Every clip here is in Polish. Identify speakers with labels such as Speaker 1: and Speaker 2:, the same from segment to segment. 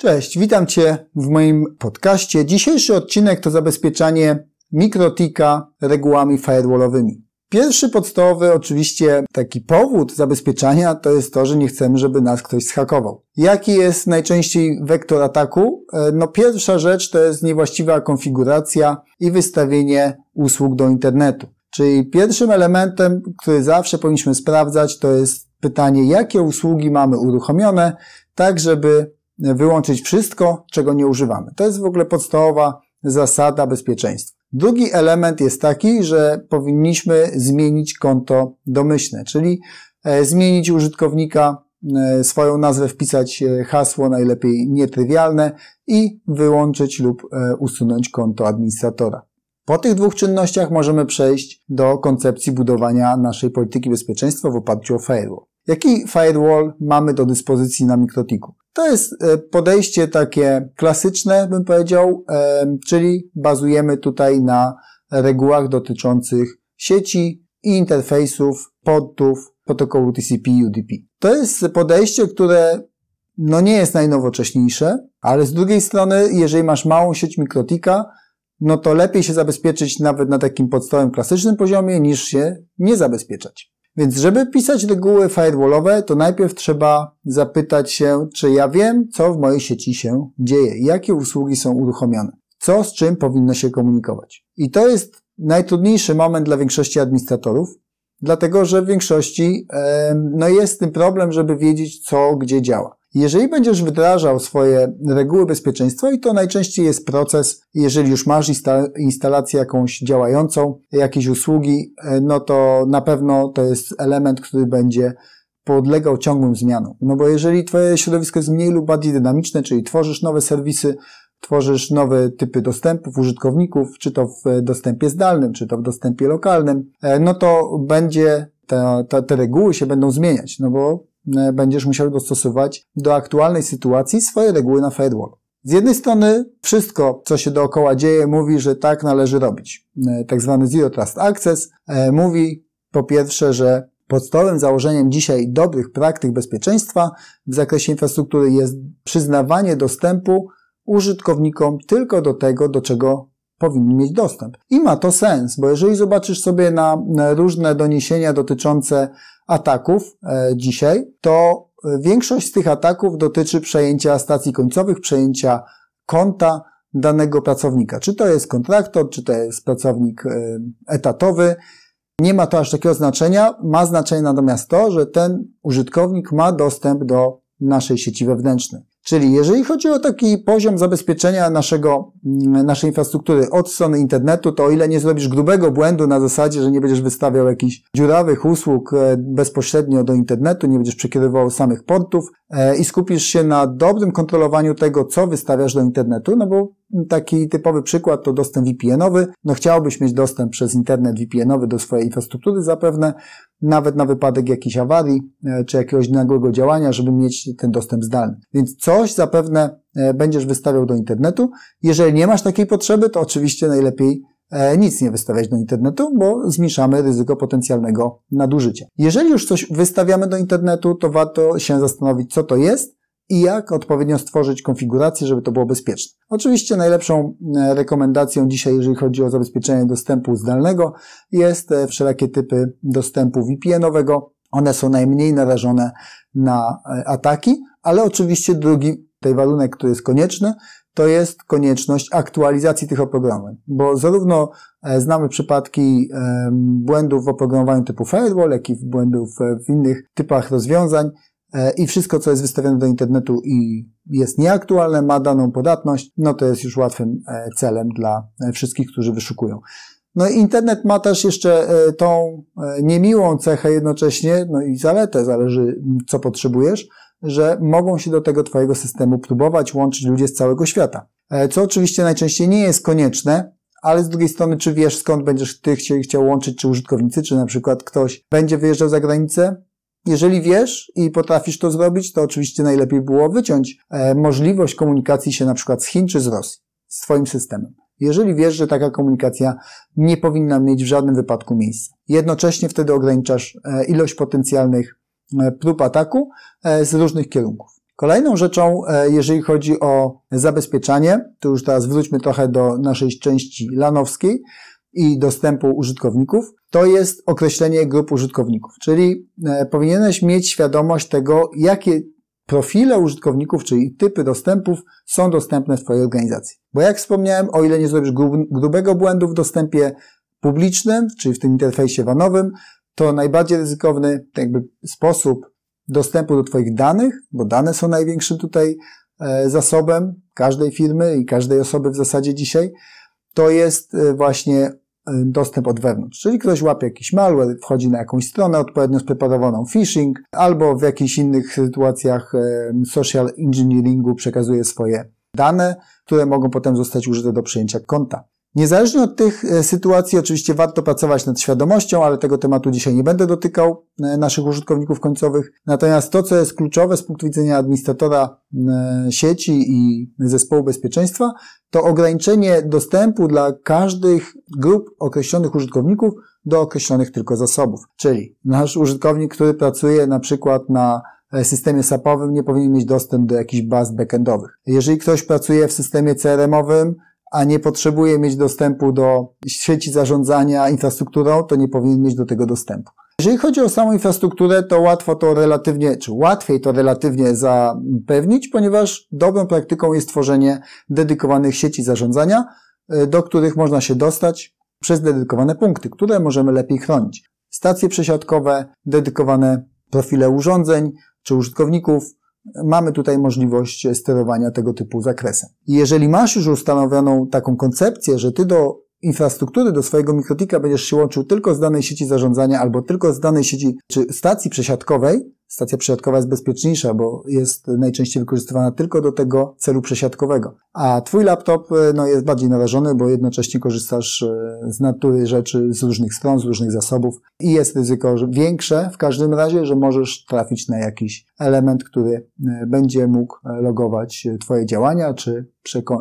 Speaker 1: Cześć, witam Cię w moim podcaście. Dzisiejszy odcinek to zabezpieczanie mikrotika regułami firewallowymi. Pierwszy podstawowy oczywiście taki powód zabezpieczania to jest to, że nie chcemy, żeby nas ktoś schakował. Jaki jest najczęściej wektor ataku? E, no pierwsza rzecz to jest niewłaściwa konfiguracja i wystawienie usług do internetu. Czyli pierwszym elementem, który zawsze powinniśmy sprawdzać, to jest pytanie, jakie usługi mamy uruchomione, tak żeby wyłączyć wszystko, czego nie używamy. To jest w ogóle podstawowa zasada bezpieczeństwa. Drugi element jest taki, że powinniśmy zmienić konto domyślne, czyli e, zmienić użytkownika, e, swoją nazwę wpisać e, hasło najlepiej nietrywialne i wyłączyć lub usunąć konto administratora. Po tych dwóch czynnościach możemy przejść do koncepcji budowania naszej polityki bezpieczeństwa w oparciu o firewall. Jaki firewall mamy do dyspozycji na Mikrotiku? To jest e, podejście takie klasyczne, bym powiedział, e, czyli bazujemy tutaj na regułach dotyczących sieci i interfejsów, portów protokołu TCP/UDP. To jest podejście, które no nie jest najnowocześniejsze, ale z drugiej strony, jeżeli masz małą sieć Mikrotika, no to lepiej się zabezpieczyć nawet na takim podstawowym klasycznym poziomie, niż się nie zabezpieczać. Więc żeby pisać reguły firewallowe, to najpierw trzeba zapytać się, czy ja wiem, co w mojej sieci się dzieje, jakie usługi są uruchomione, co z czym powinno się komunikować. I to jest najtrudniejszy moment dla większości administratorów, dlatego że w większości no jest tym problem, żeby wiedzieć, co gdzie działa. Jeżeli będziesz wdrażał swoje reguły bezpieczeństwa, i to najczęściej jest proces, jeżeli już masz instalację jakąś działającą, jakieś usługi, e, no to na pewno to jest element, który będzie podlegał ciągłym zmianom. No bo jeżeli twoje środowisko jest mniej lub bardziej dynamiczne, czyli tworzysz nowe serwisy, tworzysz nowe typy dostępów użytkowników, czy to w dostępie zdalnym, czy to w dostępie lokalnym, e, no to będzie te, te, te reguły się będą zmieniać, no bo będziesz musiał dostosować do aktualnej sytuacji swoje reguły na firewall. Z jednej strony wszystko, co się dookoła dzieje, mówi, że tak należy robić. E, tak zwany Zero Trust Access e, mówi po pierwsze, że podstawowym założeniem dzisiaj dobrych praktyk bezpieczeństwa w zakresie infrastruktury jest przyznawanie dostępu użytkownikom tylko do tego, do czego powinni mieć dostęp. I ma to sens, bo jeżeli zobaczysz sobie na różne doniesienia dotyczące ataków e, dzisiaj, to e, większość z tych ataków dotyczy przejęcia stacji końcowych, przejęcia konta danego pracownika. Czy to jest kontraktor, czy to jest pracownik e, etatowy. Nie ma to aż takiego znaczenia. Ma znaczenie natomiast to, że ten użytkownik ma dostęp do naszej sieci wewnętrznej. Czyli jeżeli chodzi o taki poziom zabezpieczenia naszego, mm, naszej infrastruktury od strony internetu, to o ile nie zrobisz grubego błędu na zasadzie, że nie będziesz wystawiał jakichś dziurawych usług e, bezpośrednio do internetu, nie będziesz przekierował samych portów e, i skupisz się na dobrym kontrolowaniu tego, co wystawiasz do internetu, no bo taki typowy przykład to dostęp VPN-owy. No chciałbyś mieć dostęp przez internet VPN-owy do swojej infrastruktury zapewne, nawet na wypadek jakiejś awarii e, czy jakiegoś nagłego działania, żeby mieć ten dostęp zdalny. Więc coś zapewne e, będziesz wystawiał do internetu. Jeżeli nie masz takiej potrzeby, to oczywiście najlepiej e, nic nie wystawiać do internetu, bo zmniejszamy ryzyko potencjalnego nadużycia. Jeżeli już coś wystawiamy do internetu, to warto się zastanowić, co to jest i jak odpowiednio stworzyć konfigurację, żeby to było bezpieczne. Oczywiście najlepszą e, rekomendacją dzisiaj, jeżeli chodzi o zabezpieczenie dostępu zdalnego, jest e, wszelakie typy dostępu VPN-owego. One są najmniej narażone na e, ataki, ale oczywiście drugi tej warunek, który jest konieczny, to jest konieczność aktualizacji tych oprogramowań, bo zarówno znamy przypadki błędów w oprogramowaniu typu firewall, jak i błędów w innych typach rozwiązań, i wszystko, co jest wystawione do internetu i jest nieaktualne, ma daną podatność, no to jest już łatwym e, celem dla e, wszystkich, którzy wyszukują. No i internet ma też jeszcze tą niemiłą cechę jednocześnie, no i zaletę, zależy co potrzebujesz, że mogą się do tego Twojego systemu próbować łączyć ludzie z całego świata. Co oczywiście najczęściej nie jest konieczne, ale z drugiej strony, czy wiesz skąd będziesz Ty chciał łączyć, czy użytkownicy, czy na przykład ktoś będzie wyjeżdżał za granicę, jeżeli wiesz i potrafisz to zrobić, to oczywiście najlepiej było wyciąć e, możliwość komunikacji się na przykład z Chin czy z Rosji, z Twoim systemem. Jeżeli wiesz, że taka komunikacja nie powinna mieć w żadnym wypadku miejsca. Jednocześnie wtedy ograniczasz e, ilość potencjalnych e, prób ataku z różnych kierunków. Kolejną rzeczą, jeżeli chodzi o zabezpieczanie, to już teraz wróćmy trochę do naszej części lanowskiej i dostępu użytkowników, to jest określenie grup użytkowników, czyli e, powinieneś mieć świadomość tego, jakie profile użytkowników, czyli typy dostępów są dostępne w Twojej organizacji. Bo jak wspomniałem, o ile nie zrobisz grubego błędu w dostępie publicznym, czyli w tym interfejsie wanowym, to najbardziej ryzykowny jakby sposób dostępu do Twoich danych, bo dane są największym tutaj e, zasobem każdej firmy i każdej osoby w zasadzie dzisiaj, to jest e, właśnie dostęp od wewnątrz. Czyli ktoś łapie jakiś malware, wchodzi na jakąś stronę odpowiednio spreparowaną phishing, albo w jakichś innych sytuacjach social engineeringu przekazuje swoje dane, które mogą potem zostać użyte do przyjęcia konta. Niezależnie od tych e, sytuacji, oczywiście warto pracować nad świadomością, ale tego tematu dzisiaj nie będę dotykał e, naszych użytkowników końcowych. Natomiast to, co jest kluczowe z punktu widzenia administratora e, sieci i zespołu bezpieczeństwa, to ograniczenie dostępu dla każdych grup określonych użytkowników do określonych tylko zasobów. Czyli nasz użytkownik, który pracuje na przykład na systemie SAP-owym nie powinien mieć dostęp do jakichś baz backendowych. Jeżeli ktoś pracuje w systemie CRM-owym, a nie potrzebuje mieć dostępu do sieci zarządzania infrastrukturą, to nie powinien mieć do tego dostępu. Jeżeli chodzi o samą infrastrukturę, to łatwo to relatywnie, czy łatwiej to relatywnie zapewnić, ponieważ dobrą praktyką jest tworzenie dedykowanych sieci zarządzania, y, do których można się dostać przez dedykowane punkty, które możemy lepiej chronić. Stacje przesiadkowe, dedykowane profile urządzeń czy użytkowników, mamy tutaj możliwość sterowania tego typu zakresem. I jeżeli masz już ustanowioną taką koncepcję, że ty do infrastruktury, do swojego mikrotika będziesz się łączył tylko z danej sieci zarządzania albo tylko z danej sieci czy stacji przesiadkowej, Stacja przesiadkowa jest bezpieczniejsza, bo jest najczęściej wykorzystywana tylko do tego celu przesiadkowego. A twój laptop e, no, jest bardziej narażony, bo jednocześnie korzystasz e, z natury rzeczy z różnych stron, z różnych zasobów i jest ryzyko większe w każdym razie, że możesz trafić na jakiś element, który e, będzie mógł logować twoje działania, czy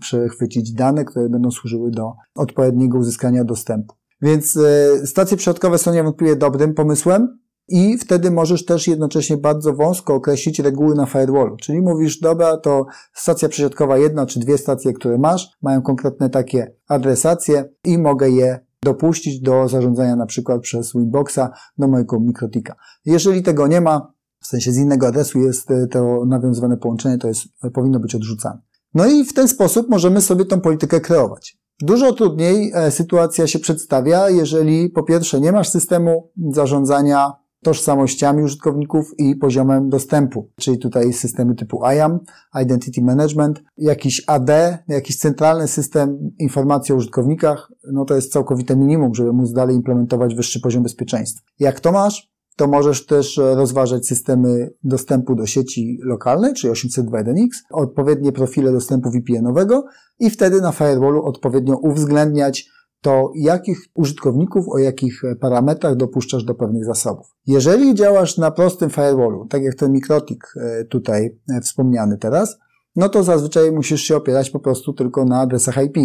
Speaker 1: przechwycić dane, które będą służyły do odpowiedniego uzyskania dostępu. Więc stacje przesiadkowe są niewątpliwie dobrym pomysłem, i wtedy możesz też jednocześnie bardzo wąsko określić reguły na firewallu. Czyli mówisz, dobra, to stacja przesiadkowa jedna czy dwie stacje, które masz, mają konkretne takie adresacje i mogę je dopuścić do zarządzania na przykład przez Winboxa do mojego mikrotika. Jeżeli tego nie ma, w sensie z innego adresu jest e, to nawiązywane połączenie, to jest, powinno być odrzucane. No i w ten sposób możemy sobie tą politykę kreować. Dużo trudniej e, sytuacja się przedstawia, jeżeli po pierwsze nie masz systemu zarządzania tożsamościami użytkowników i poziomem dostępu, czyli tutaj systemy typu IAM, Identity Management, jakiś AD, jakiś centralny system informacji o użytkownikach, no to jest całkowite minimum, żeby móc dalej implementować wyższy poziom bezpieczeństwa. Jak to masz? To możesz też rozważać systemy dostępu do sieci lokalnej, czyli 802.1x, odpowiednie profile dostępu VPN-owego i wtedy na firewallu odpowiednio uwzględniać to jakich użytkowników, o jakich parametrach dopuszczasz do pewnych zasobów. Jeżeli działasz na prostym firewallu, tak jak ten mikrotik e, tutaj e, wspomniany teraz, no to zazwyczaj musisz się opierać po prostu tylko na adresach IP.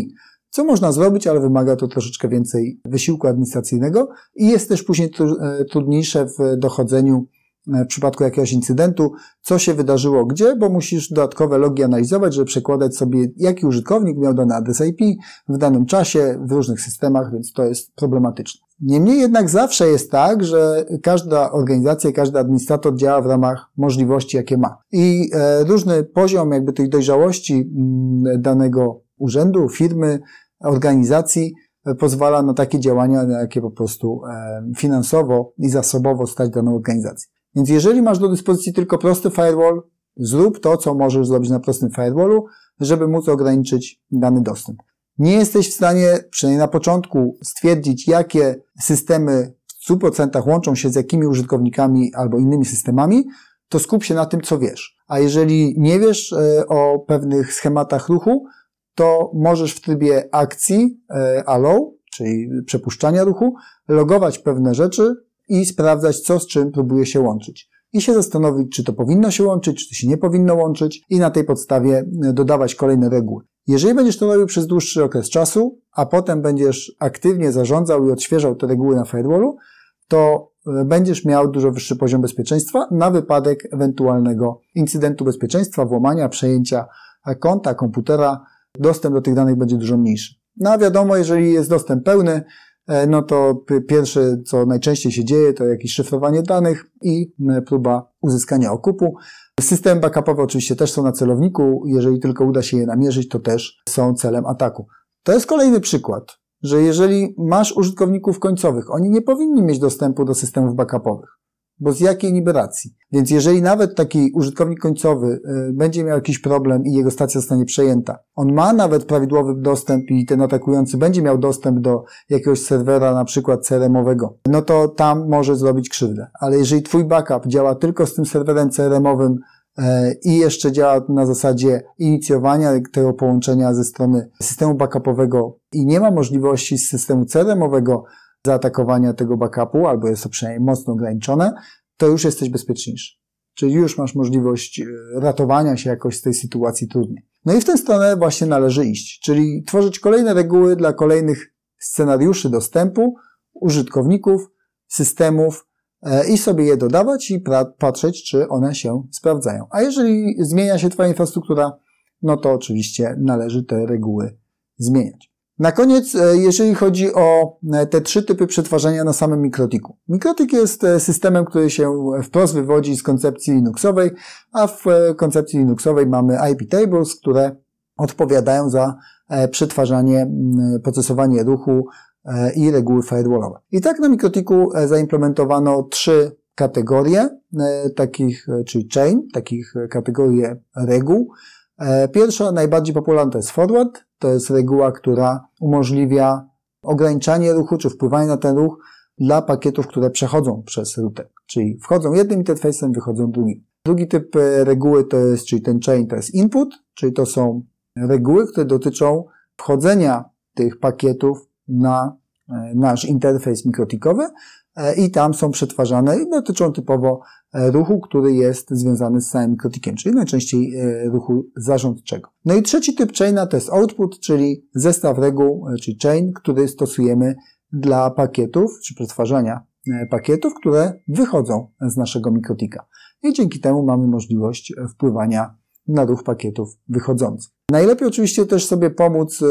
Speaker 1: Co można zrobić, ale wymaga to troszeczkę więcej wysiłku administracyjnego i jest też później e, trudniejsze w dochodzeniu w przypadku jakiegoś incydentu, co się wydarzyło gdzie, bo musisz dodatkowe logi analizować, żeby przekładać sobie, jaki użytkownik miał dany adres IP w danym czasie, w różnych systemach, więc to jest problematyczne. Niemniej jednak zawsze jest tak, że każda organizacja, każdy administrator działa w ramach możliwości, jakie ma. I e, różny poziom jakby tej dojrzałości mm, danego urzędu, firmy, organizacji e, pozwala na takie działania, na jakie po prostu e, finansowo i zasobowo stać daną organizację. Więc jeżeli masz do dyspozycji tylko prosty firewall, zrób to, co możesz zrobić na prostym firewallu, żeby móc ograniczyć dany dostęp. Nie jesteś w stanie, przynajmniej na początku, stwierdzić, jakie systemy w 100% łączą się z jakimi użytkownikami albo innymi systemami, to skup się na tym, co wiesz. A jeżeli nie wiesz e, o pewnych schematach ruchu, to możesz w trybie akcji e, allow, czyli przepuszczania ruchu, logować pewne rzeczy, i sprawdzać, co z czym próbuje się łączyć. I się zastanowić, czy to powinno się łączyć, czy to się nie powinno łączyć, i na tej podstawie e, dodawać kolejne reguły. Jeżeli będziesz to robił przez dłuższy okres czasu, a potem będziesz aktywnie zarządzał i odświeżał te reguły na firewallu, to e, będziesz miał dużo wyższy poziom bezpieczeństwa na wypadek ewentualnego incydentu bezpieczeństwa, włamania, przejęcia konta, komputera. Dostęp do tych danych będzie dużo mniejszy. No a wiadomo, jeżeli jest dostęp pełny, no to pierwsze, co najczęściej się dzieje, to jakieś szyfrowanie danych i próba uzyskania okupu. Systemy backupowe oczywiście też są na celowniku. Jeżeli tylko uda się je namierzyć, to też są celem ataku. To jest kolejny przykład, że jeżeli masz użytkowników końcowych, oni nie powinni mieć dostępu do systemów backupowych. Bo z jakiej niby racji? Więc jeżeli nawet taki użytkownik końcowy y, będzie miał jakiś problem i jego stacja zostanie przejęta, on ma nawet prawidłowy dostęp i ten atakujący będzie miał dostęp do jakiegoś serwera, na przykład CRM-owego, no to tam może zrobić krzywdę. Ale jeżeli twój backup działa tylko z tym serwerem CRM-owym E, i jeszcze działa na zasadzie inicjowania tego połączenia ze strony systemu backupowego i nie ma możliwości z systemu CRM-owego zaatakowania tego backupu, albo jest to przynajmniej mocno ograniczone, to już jesteś bezpieczniejszy. Czyli już masz możliwość e, ratowania się jakoś z tej sytuacji trudnej. No i w tę stronę właśnie należy iść, czyli tworzyć kolejne reguły dla kolejnych scenariuszy dostępu użytkowników, systemów, E, i sobie je dodawać i patrzeć, czy one się sprawdzają. A jeżeli zmienia się Twoja infrastruktura, no to oczywiście należy te reguły zmieniać. Na koniec, e, jeżeli chodzi o e, te trzy typy przetwarzania na samym mikrotiku. Mikrotik jest systemem, który się wprost wywodzi z koncepcji Linuxowej, a w koncepcji Linuxowej mamy IP tables, które odpowiadają za przetwarzanie, procesowanie ruchu E, i reguły firewallowe. I tak na Mikrotiku e, zaimplementowano trzy kategorie e, takich, czyli chain, takich kategorie reguł. Pierwsza, najbardziej popularna to jest forward, to jest reguła, która umożliwia ograniczanie ruchu, czy wpływanie na ten ruch dla pakietów, które przechodzą przez router. Czyli wchodzą jednym interfejsem, wychodzą drugim. Drugi typ reguły to jest, czyli ten chain to jest input, czyli to są reguły, które dotyczą wchodzenia tych pakietów na e, nasz interfejs mikrotikowy e, i tam są przetwarzane i dotyczą typowo e, ruchu, który jest związany z samym mikrotikiem, czyli najczęściej ruchu zarządczego. No i trzeci typ chaina to jest output, czyli zestaw reguł, czyli chain, który stosujemy dla pakietów, czy przetwarzania pakietów, które wychodzą z naszego mikrotika. I dzięki temu mamy możliwość wpływania na ruch pakietów wychodzących. Najlepiej oczywiście też sobie pomóc e,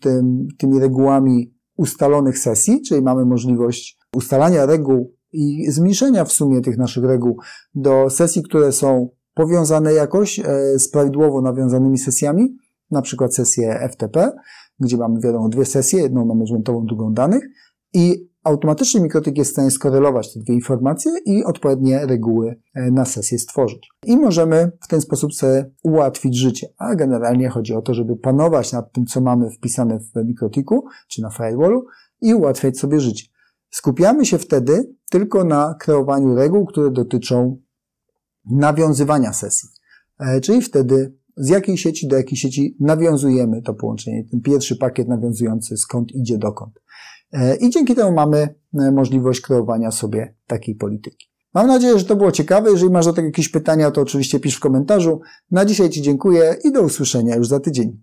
Speaker 1: tym, tymi regułami ustalonych sesji, czyli mamy możliwość ustalania reguł i zmniejszenia w sumie tych naszych reguł do sesji, które są powiązane jakoś e, z prawidłowo nawiązanymi sesjami, na przykład sesję FTP, gdzie mamy wiadomo dwie sesje, jedną managementową, drugą danych i automatycznie mikrotyk jest w stanie skorelować te dwie informacje i odpowiednie reguły e, na sesję stworzyć. I możemy w ten sposób sobie ułatwić życie. A generalnie chodzi o to, żeby panować nad tym, co mamy wpisane w mikrotiku czy na firewallu i ułatwiać sobie życie. Skupiamy się wtedy tylko na kreowaniu reguł, które dotyczą nawiązywania sesji. E, czyli wtedy z jakiej sieci do jakiej sieci nawiązujemy to połączenie, ten pierwszy pakiet nawiązujący skąd idzie dokąd. E, I dzięki temu mamy e, możliwość kreowania sobie takiej polityki. Mam nadzieję, że to było ciekawe. Jeżeli masz do tego jakieś pytania, to oczywiście pisz w komentarzu. Na dzisiaj Ci dziękuję i do usłyszenia już za tydzień.